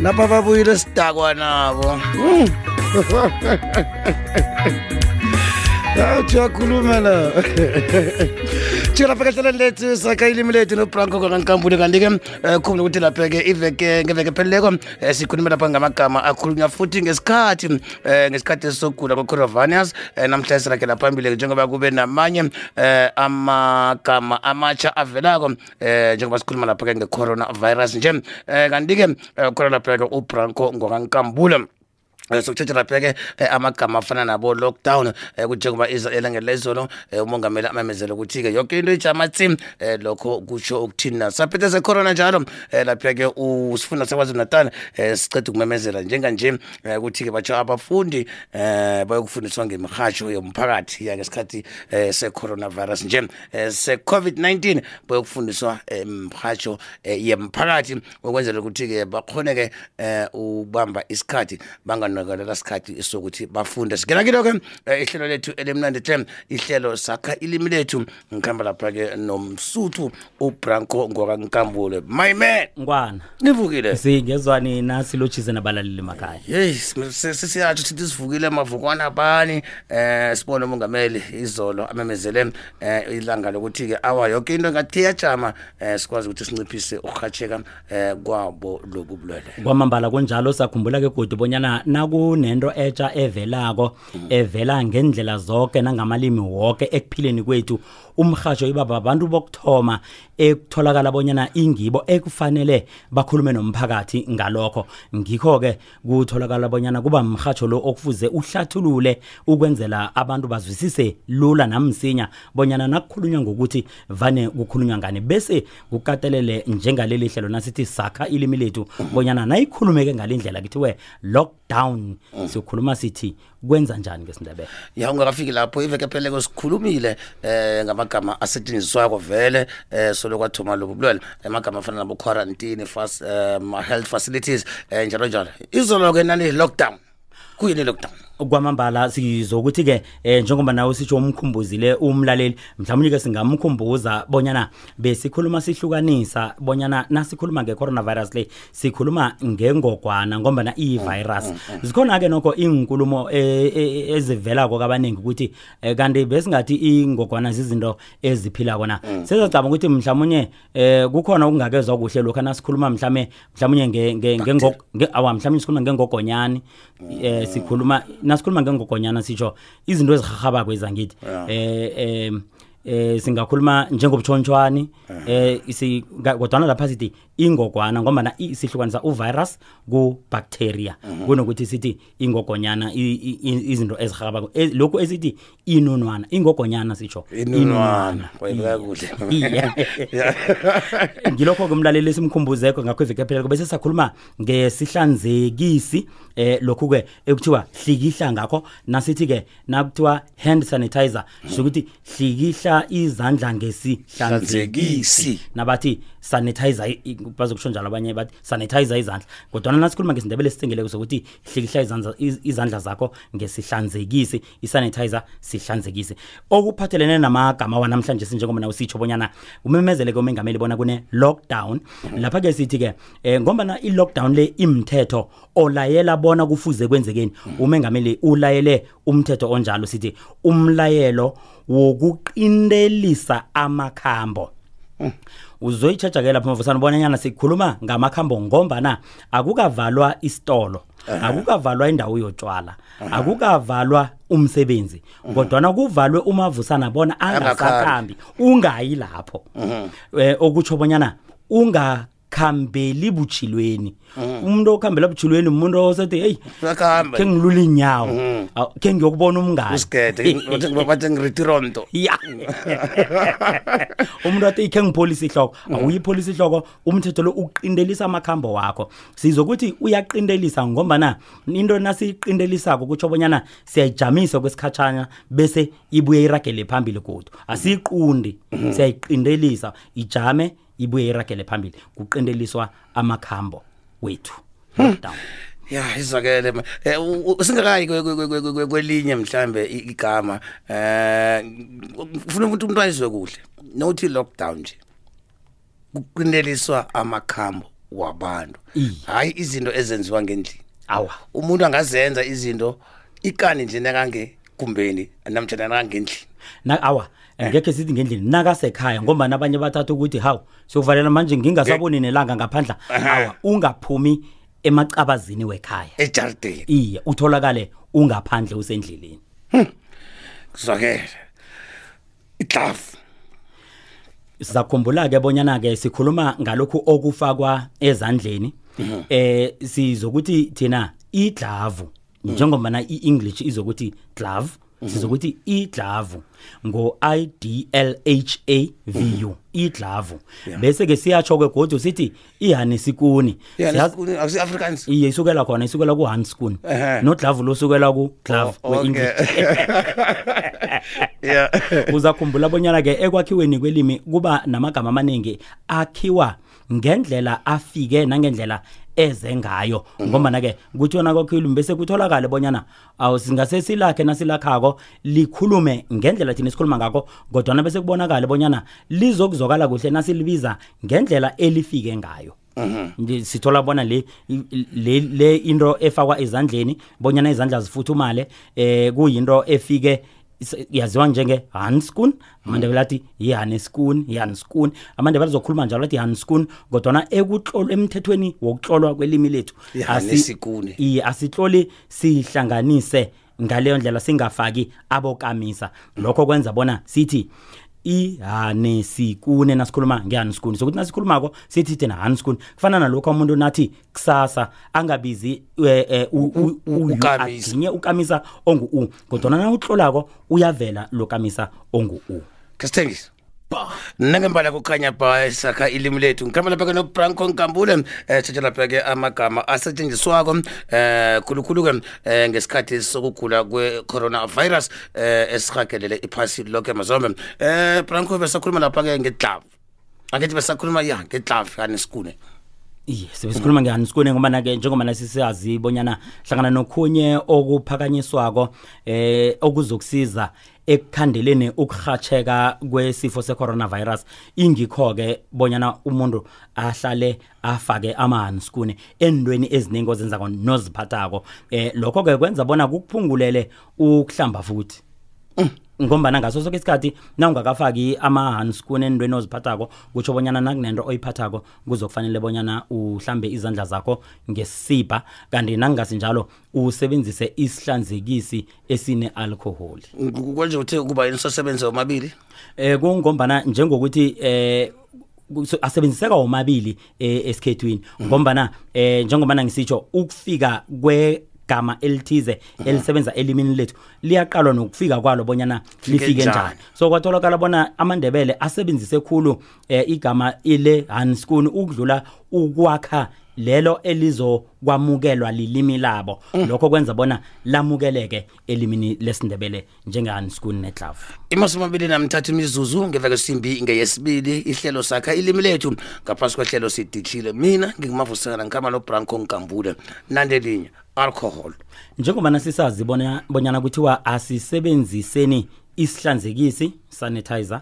lapha babuyile sidakwa nabo awu uyakhuluma la jika lapha kehleleni lethu sakha ilimi lethu nobranko kakankambule kanti-ke um khumbula ukuthi lapha-ke iveke ngeveke pheleleko um sikhulume lapha ngamagama akhulunywa futhi ngesikhathi um ngesikhathi sokugula kwe-coronavirus um namhlanje sirakela phambili njengoba kube namanye um amagama amatsha avelako um njengoba sikhuluma lapha-ke nge-coronavirus nje um kanti-ke khona lapha-ke ubranko ngokankambule Eh, sokuthetha lapha-ke eh, amagama afana nabo lockdown eh, kuthi njengoba iza elangeni lezolo eh, umongameli amemezela ukuthi-ke yonke into ijama tsim eh, lokho kutsho ukuthini na. Saphethe secorona njalo eh, lapha-ke usifunda sakwazulu natal eh, siceda ukumemezela njenganje eh, ukuthi-ke batsho abafundi eh, bayokufundiswa ngemirhatsho yomphakathi ya ngesikhathi eh, se-coronavirus nje eh, se-covid-19 bayokufundiswa emrhatsho eh, yemphakathi ukwenzela ukuthi-ke bakhone-ke eh, ukubamba isikhathi banganakalela sikhathi sokuthi bafunde. Singena kilo-ke eh, ihlelo lethu elimnandi hle ihlelo sakha ilimi lethu. Ngihamba lapha-ke nomsuthu ubranco ngokankambule my man! Ngwana. Nivukile? Singezwani nasi lotshize nabalaleli emakhaya. Yeyi sisiyatsho sithi sivukile mavukwana bani? Eh sibone umongameli izolo amemezele eh ilanga lokuthi-ke awa yonke into ngathi iyajama. Eh sikwazi ukuthi sinciphise ukurhatsheka eh kwabo lobu bulwele kwamambala kunjalo sakhumbula ke godu bonyana nakunento etsha evelako evela ngendlela zonke nangamalimi wonke ekuphileni kwethu. Umrhatsho ibaba abantu bokuthoma ekutholakala bonyana ingibo ekufanele bakhulume nomphakathi ngalokho. Ngikho-ke kutholakala bonyana kuba mrhatsho lo okufuze uhlathulule ukwenzela abantu bazwisise lula namsinya bonyana nakukhulunywa ngokuthi vane kukhulunywa ngani. Bese kukatelele njengaleli hlelo nasithi sakha ilimi lethu bonyana nayikhulumeke ngalindlela kithiwe lockdown sikhuluma sithi kwenza njani ngesindebele ya ungakafiki lapho iveke pheleko sikhulumile eh ngamagama asetshenziswako vele eh solo kwathoma lobu bulwele amagama afana nabo quarantine fast um, health facilities eh njalo njalo. Izolo-ke nani lockdown. Kuyini lockdown? Kwamambala sizokuthi-ke um njengoba nawe sitsho umkhumbuzile umlaleli mhlawumbe-ke singamkhumbuza bonyana besikhuluma sihlukanisa bonyana nasikhuluma nge-coronavirus le sikhuluma ngengogwana ngombana iyi-virus zikhona-ke nokho iy'nkulumo e- e- ezivelako kabaningi ukuthi um kanti besingathi ingogwana zizinto eziphilako na. Sezacabanga ukuthi mhlawumunye um kukhona okungakezwa kuhle lokhu nasikhuluma mhlawumbe mhlawumunye nge- nge- ngengo- nge- awa mhlawumbe sikhuluma ngengogonyani um sikhuluma nasikhuluma ngengogonyana sitsho izinto ezihahabako ezangithi. Eh um eh singakhuluma njengobutshontshwani eh isi- nga- kodwana lapha sithi ingogwana ngombana i- sihlukanisa uvirus ku-bacteria. Kunokuthi sithi ingogonyana i- i- i- izinto ezihabako E- lokhu esithi inunwana ingogonyana sitsho inunwana. Wayibeka kuhle. Iye. ngilokho-ke umlaleli esimkhumbuzeko ngakho iveke pheleleko bese sakhuluma ngesihlanzekisi eh lokhu-ke ekuthiwa hlikihla ngakho nasithi-ke nakuthiwa hand sanitizer sho ukuthi izandla ngesihlanzekisi Hlanzekisi. nabathi sanitizer bazokusho njalo abanye bathi sanitizer izandla. Kodwana nasikhuluma ngesindebele sicingeleko sokuthi hlikihla izandla, izandla zakho ngesihlanzekisi. Isanitizer sihlanzekise okuphathelene namagama wanamhlanje sinjengoba nawe sitsho bonyana umemezeleke umengameli bona kune-lockdown. Lapha-ke sithi-ke um ngombana i-lockdown le imthetho olayela bona kufuze kwenzekeni umengameli ulayele umthetho onjalo sithi umlayelo wokuqindelisa amakhambo. Uzoyitshaja ke lapho mavusana bonanyana sikhuluma ngamakhambo ngombana akukavalwa isitolo akukavalwa indawo yotshwala akukavalwa umsebenzi kodwana kuvalwe umavusana bona angasakhambi ungayi lapho. Eh okutsho bonyana ungakhambeli butshilweni umuntu okhambela butshilweni umuntu osethi hey uyakuhamba khe ngilula inyawo Aw, khe ngiyokubona umngane usigede bathi ngiritironto ya. Umuntu athi ikhe ngipholisa ihloko. Awuyipholisa ihloko umthetho lo uqindelisa amakhambo wakho. Sizokuthi uyaqindelisa ngombana into nasiyiqindelisako kutsho bonyana siyayijamisa kwesikhatshana bese ibuye iragele phambili kodwa asiyiqundi. Siyayiqindelisa ijame ibuye iragele phambili kuqindeliswa amakhambo wethu. Lockdown. Ya izwakele. Ma- eh, u- u- singakayi kwe- kwe- kwe- kwe- kwe- kwelinye mhlambe i- igama. Eh ufuna ukuthi umuntu ayizwe kuhle? Nothi lockdown nje kuqineliswa amakhambo wabantu. Iye. hayi izinto ezenziwa ngendlini. Awa. Umuntu angazenza izinto ikani nje nakange kumbeni namtjana nakangendlini. Na awa. Ngekhe sithi ngendlini nakasekhaya ngoba nabanye bathatha ukuthi hawu siyovalela manje ngingasaboni nelanga ngaphandla. Awa ungaphumi emacabazini wekhaya. Ejardeni iye utholakale ungaphandle usendleleni. Kuzwakele. Idlavu sizakhumbula ke bonyana ke sikhuluma ngalokhu okufakwa ezandleni. Eh sizokuthi thina idlavu njengoba na iEnglish izokuthi glove sizokuthi idlavu ngo I D L H A V U idlavu. Bese ke siyatsho ke godu sithi ihanesikuni Siyazi- akusi-afrikaans. Iye isukela khona isukela ku Hanskun Ehhe. nodlavu losukela ku glove Oh, okay. we-English. Yeah. Uzakhumbula bonyana ke ekwakhiweni kwelimi kuba namagama amaningi akhiwa ngendlela afike nangendlela eze ngayo. Ngoba na ke kuthiwa kwakhilumi bese kutholakala bonyana awu singase silakhe nasilakhako likhulume ngendlela thina sikhuluma ngakho kodwa bese kubonakala bonyana lizokuzwakala kuhle nasilibiza ngendlela elifike ngayo. Nje sithola bona le le le into efakwa ezandleni bonyana izandla zifuthumale eh kuyinto efike is- yaziwa njenge Hanskun? Amandebele athi yihaneskun yihanskun amandebele azokhuluma njalo athi hanskun kodwa ekutlolwa emthethweni wokutlolwa kwelimi lethu asi- Ihanesikune. iye asitloli sihlanganise ngaleyo ndlela singafaki abokamisa. Lokho kwenza bona sithi ihanesikune nasikhuluma ngehaneskune sokuthi nasikhulumako sithi thina haneskune kufana nalokho umuntu nathi kusasa angabizi eh, eh, u- u- u- u- ukamisa. aginye ukamisa ongu-u. Kodwa na utlolako uyavela lo kamisa ongu-u. Kasithengisa nangembala kukhanya ba esakha ilimi lethu. Ngikhamba lapha-ke nobranco nkambule um tshetshela lapha-ke amagama asetshenziswako um khulukhulu-ke um ngesikhathi sokugula kwe-coronavirus um esihagelele iphasi lonke mazombe. Um branco besakhuluma lapha-ke ngedlavu angithi besakhuluma ya ngedlavu yanesikune iye sebesikhuluma ngehanskune ngoba na-ke njengoba nasisazi bonyana hlangana nokhunye okuphakanyiswako eh okuzokusiza ekukhandeleni ukurhatsheka kwesifo se-coronavirus. Ingikho-ke bonyana umuntu ahlale afake amahanskune endweni eziningi ozenzako noziphathako. Eh lokho-ke kwenza bona kukuphungulele ukuhlamba futhi. Ngombana ngaso soke isikhathi na ungakafaki ama-hanskun endweni oziphathako kutsho bonyana nakunento oyiphathako kuzokufanele bonyana uhlambe izandla zakho ngesibha kanti nangingasi njalo usebenzise isihlanzekisi esine-alcoholi kwanje uthe ukuba inisosebenzi omabili eh kungombana njengokuthi eh kuso- asebenziseka womabili eh, esikhethwini. Ngombana eh njengobana ngisitsho ukufika kwegama elithize elisebenza elimini lethu liyaqalwa nokufika kwalo bonyana lifike njani. njani. So kwatholakala bona amandebele asebenzise khulu eh, igama ile hanskun ukudlula ukwakha lelo elizokwamukelwa lilimi labo. Lokho kwenza bona lamukeleke elimini lesindebele njengehanskun neklavu. Imaso amabili namthatha imizuzu ngeveke simbi ngeyesibili ihlelo sakha ilimi lethu. Ngaphasi kwehlelo sidihlile mina ngingumavusekana ngikhamba nobranco nkambule nandelinye alcohol. Njengoba nasisazi bonyana kuthiwa asisebenziseni isihlanzekisi sanitizer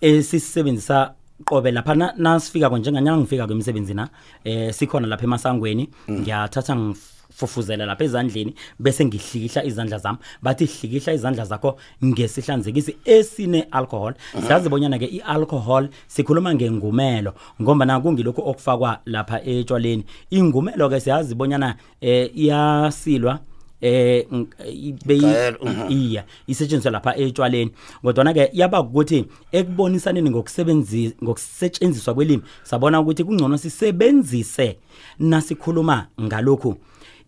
esisebenzisa qobe lapha na- nasifika ko njenganyanga ngifika kwemsebenzina eh sikhona lapha emasangweni ngiyathatha ngifufuzela lapha ezandleni bese ngihlikihla izandla zami. Bathi hlikihla izandla zakho ngesihlanzekisi esine alcohol siyazi bonyana ke ialcohol sikhuluma ngengumelo ngoba na kungilokho okufakwa lapha etshwaleni ingumelo ke siyazi bonyana eh iyasilwa eh ng- ibe- mhm. iya isetshenziswa lapha etshwaleni kodwa ke yaba ukuthi ekubonisaneni ngokusebenzi ngokusetshenziswa kwelimi sabona ukuthi kungcono sisebenzise nasikhuluma ngalokhu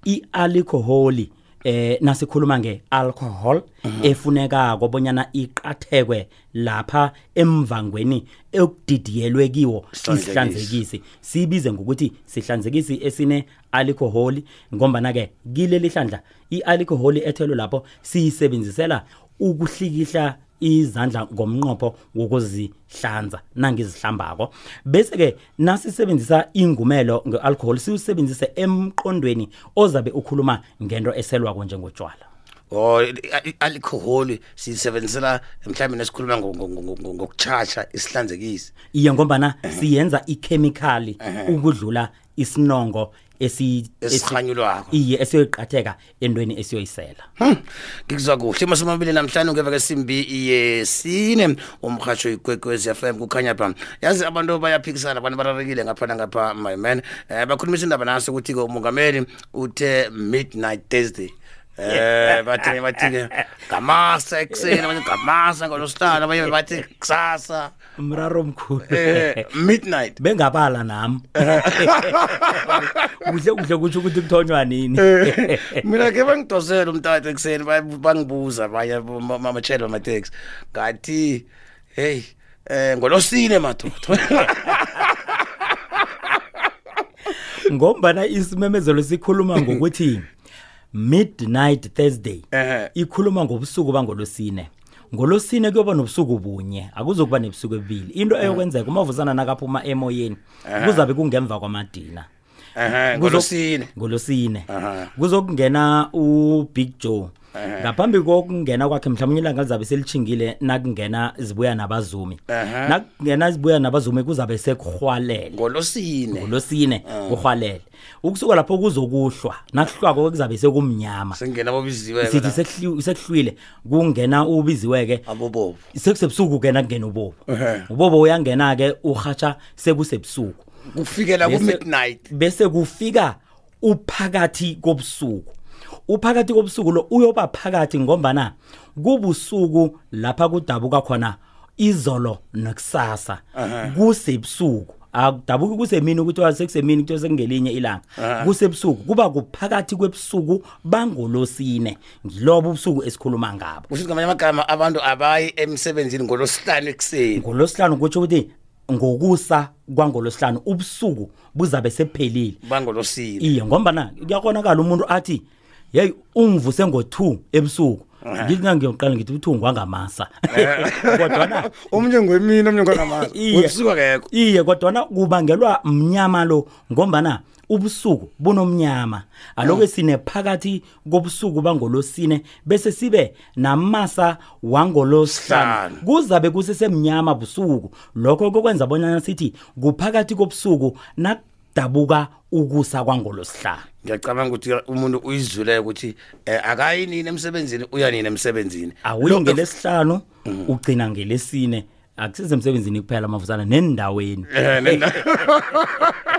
ialcohol eh nasikhuluma ngealcohol efunekako bonyana iqathekwe lapha emvangweni ekudidiyelwe kiwo Sihlanzekisi. isihlanzekisi sibize ngokuthi sihlanzekisi esine alcohol ngombana ke kileli hlandla ialcohol ethelwe lapho siyisebenzisela ukuhlikihla izandla ngomnqopho wokuzihlanza nangizihlambako. Bese ke nasisebenzisa ingumelo ngealcohol siwusebenzise emqondweni ozabe ukhuluma ngento eselwako njengotshwala or i-alcohol siyisebenzisela mhlawumbe nesikhuluma ngo- ngo- ngo- ngo- ngokutshatsha isihlanzekisi. Iye ngombana siyenza ikhemikhali ukudlula isinongo esi esi- Esirhanyulwako. iye esiyoyiqatheka entweni esiyoyisela. Hmm, ngikuzwa kuhle. Masimabili namhlanje ngeveke simbi yesine umrhatsho ikwekwezi FM kukhanya pha. Yazi abantu bayaphikisana abantu bararekile ngapha nangapha my man. Eh bakhulumisa indaba naso ukuthi ke umongameli uthe midnight thursday. Eh bathi bathi ngamasa ekuseni abanye ngamasa ngolosihlanu abanye bathi kusasa umraro omkhulu eh midnight. Bengabala nami kuhle kuhle kutsho ukuthi kuthonywa nini? Mina ke bangidosela umtata ekuseni ba- bangibuza abanye mamatshelo amateksi ngathi hey eh ngolosine madoda. Ngombana isimemezelo sikhuluma ngokuthi midnight thursday. Ehhe. ikhuluma ngobusuku bangolosine ngolosine kuyoba nobusuku bunye akuzokuba nebusuku ebili. Into eyokwenzeka uma uvusana nakaphuma emoyeni kuzabe kungemva kwamadina. Ehe Kuzo- ngolosine ngolosine Aha. kuzokungena ubig joe. Ngaphambi kokungena kwakhe mhlawumbe ilanga lizabe selichingile nakungena zibuya nabazumi. Aha. nakungena zibuya nabazumi kuzabe sekuhwalele ngolosine. Ngolosine kuhwalele ukusuka lapho kuzokuhlwa nakuhlwako kuzabe sekumnyama. Sengena bobiziwe sithi sekuhli- sekuhlwile kungena ubiziweke. Abobobo. Sekusebusuku ke nakungena ubobo. Ehhe. ubobo uyangena ke uhatsha sekusebusuku kufikela ku Bese- midnight. bese kufika uphakathi kobusuku. Uphakathi kobusuku lo uyoba phakathi ngombana kubusuku lapha kudabuka khona izolo nekusasa kusebusuku. Akudabuki kusemini ukuthi wasekusemini kuthi sekungelinye ilanga. Kusebusuku kuba kuphakathi kwebusuku bangolosine. Ngilobo ubusuku esikhuluma ngabo. Kusho ngamanye amagama abantu abayi emsebenzini ngolosihlanu ekuseni. Ngolosihlanu kutsho ukuthi ngokusa kwangolosihlanu ubusuku buzabe sephelile. Bangolosine iye ngombana kuyakonakala umuntu athi yeyi ungivuse ngo-2 ebusuku. Ngithi ngangiyoqala ngithi ubuthungu wangamasa kodwana omunye ngwemini omunye ngwangamasa. Iye. webusuku akekho. Iye kodwana kubangelwa mnyama lo ngombana ubusuku bunomnyama. Aloke sine phakathi kobusuku bangolosine bese sibe namasa wangolosihlanu. Hlanu. kuzabe kusesemnyama busuku. Lokho kokwenza bonyana sithi kuphakathi kobusuku nakudabuka ukusa kwangolosihlanu. Ngiyacabanga ukuthi umuntu uyizwile ukuthi eh, akayi nini emsebenzini uya nini emsebenzini. Awuyi ngelesihlanu ugcina ngelesine. Akusize emsebenzini kuphela amavusana nendaweni. Eh,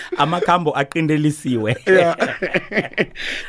amakhambo aqindelisiwe ya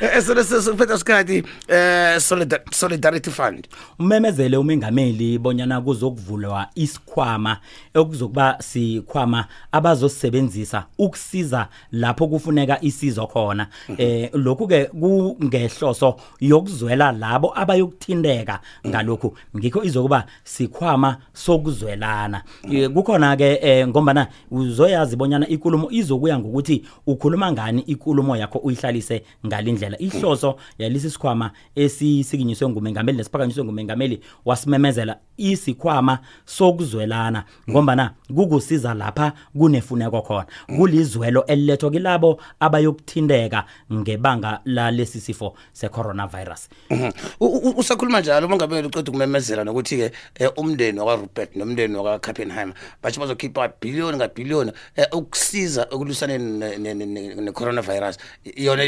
eselesesiphetha isikhathi eh solidar- solidarity fund. Umemezele umengameli bonyana kuzokuvulwa isikhwama okuzokuba sikhwama abazosebenzisa ukusiza lapho kufuneka isizo khona. Eh lokhu ke kungehloso yokuzwela labo abayokuthindeka ngalokhu. Ngikho izokuba sikhwama sokuzwelana. Eh, kukhona ke eh, ngombana uzoyazi bonyana ikulumo izokuya ngokuthi ukhuluma ngani ikulumo yakho uyihlalise ngalindlela ihloso yalesi sikhwama esisikinyiswe ngumengameli nesiphakanyiswe ngumengameli wasimemezela isikhwama sokuzwelana ngombana kukusiza lapha kunefuneko khona kulizwelo elilethwa kilabo abayokuthindeka ngebanga lalesi sifo secoronavirus Mhm. U- u- usakhuluma njalo umongameli uceda ukumemezela nokuthi ke eh, umndeni wakwarupert nomndeni wakacappenheimer batsho bazokhipha bhiliyoni ngabhiliyoni eh, ukusiza ekulwisaneni ne- ne- ne- ne-coronavirus yona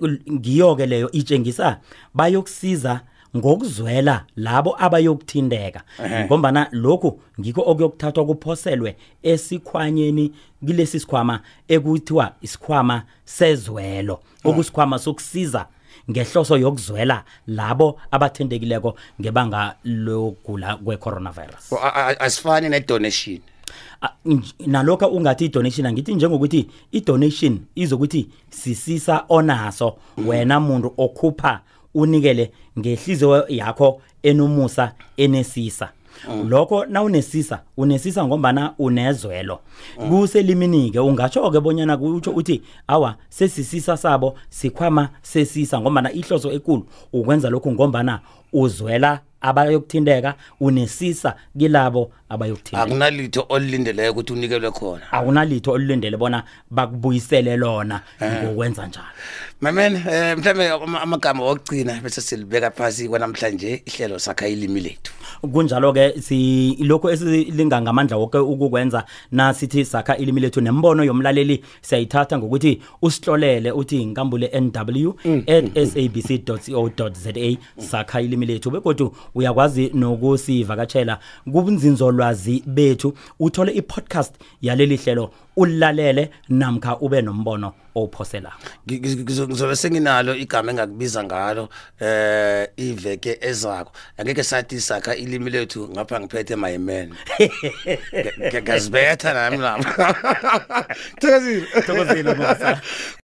ul- ngiyo-ke leyo itshengisa bayokusiza ngokuzwela labo abayokuthindeka ngombana lokhu ngikho okuyokuthathwa kuphoselwe esikhwanyeni kilesi sikhwama ekuthiwa isikhwama sezwelo. Okusikhwama sokusiza ngehloso yokuzwela labo abathendekileko ngebanga logula kwe-coronavirus. Asifani ne-donation. Nalokho ungathi i-donation angithi njengokuthi i-donation izokuthi sisisa onaso. Wena muntu okhupha unikele ngehliziyo yakho enomusa enesisa. Lokho nawunesisa unesisa ngombana unezwelo. Kuselimini ke ungatsho ke bonyana kutsho uthi awa sesisisa sabo sikhwama sesisa ngombana ihloso ekulu ukwenza lokhu ngombana uzwela abayokuthindeka unesisa kilabo abayokuthindeka. Akunalitho olilindeleyo ukuthi unikelwe khona. Awunalitho olulindele bona bakubuyisele lona ngokwenza njalo. Mamen eh mhlambe ama- amagama okugcina bese silibeka phasi kwanamhlanje ihlelo sakha ilimi lethu. Kunjalo ke si lokho esilinga ngamandla wonke ukukwenza nasithi sakha ilimi lethu nembono yomlaleli siyayithatha ngokuthi usihlolele uthi inkambule NW @sabc.co.za sakha ilimi lethu begodu uyakwazi nokusivakatshela kubunzinzolwazi bethu. Uthole ipodcast yaleli hlelo ulalele namkha ube nombono ophosela. Ngi- ngi- ngizo- ngizobe senginalo igama engakubiza ngalo eh iveke ezako. Angeke sathi sakha ilimi lethu ngapha ngiphethe my man ngazibetha nami lapha. Thokozile. Thokozile, Masa.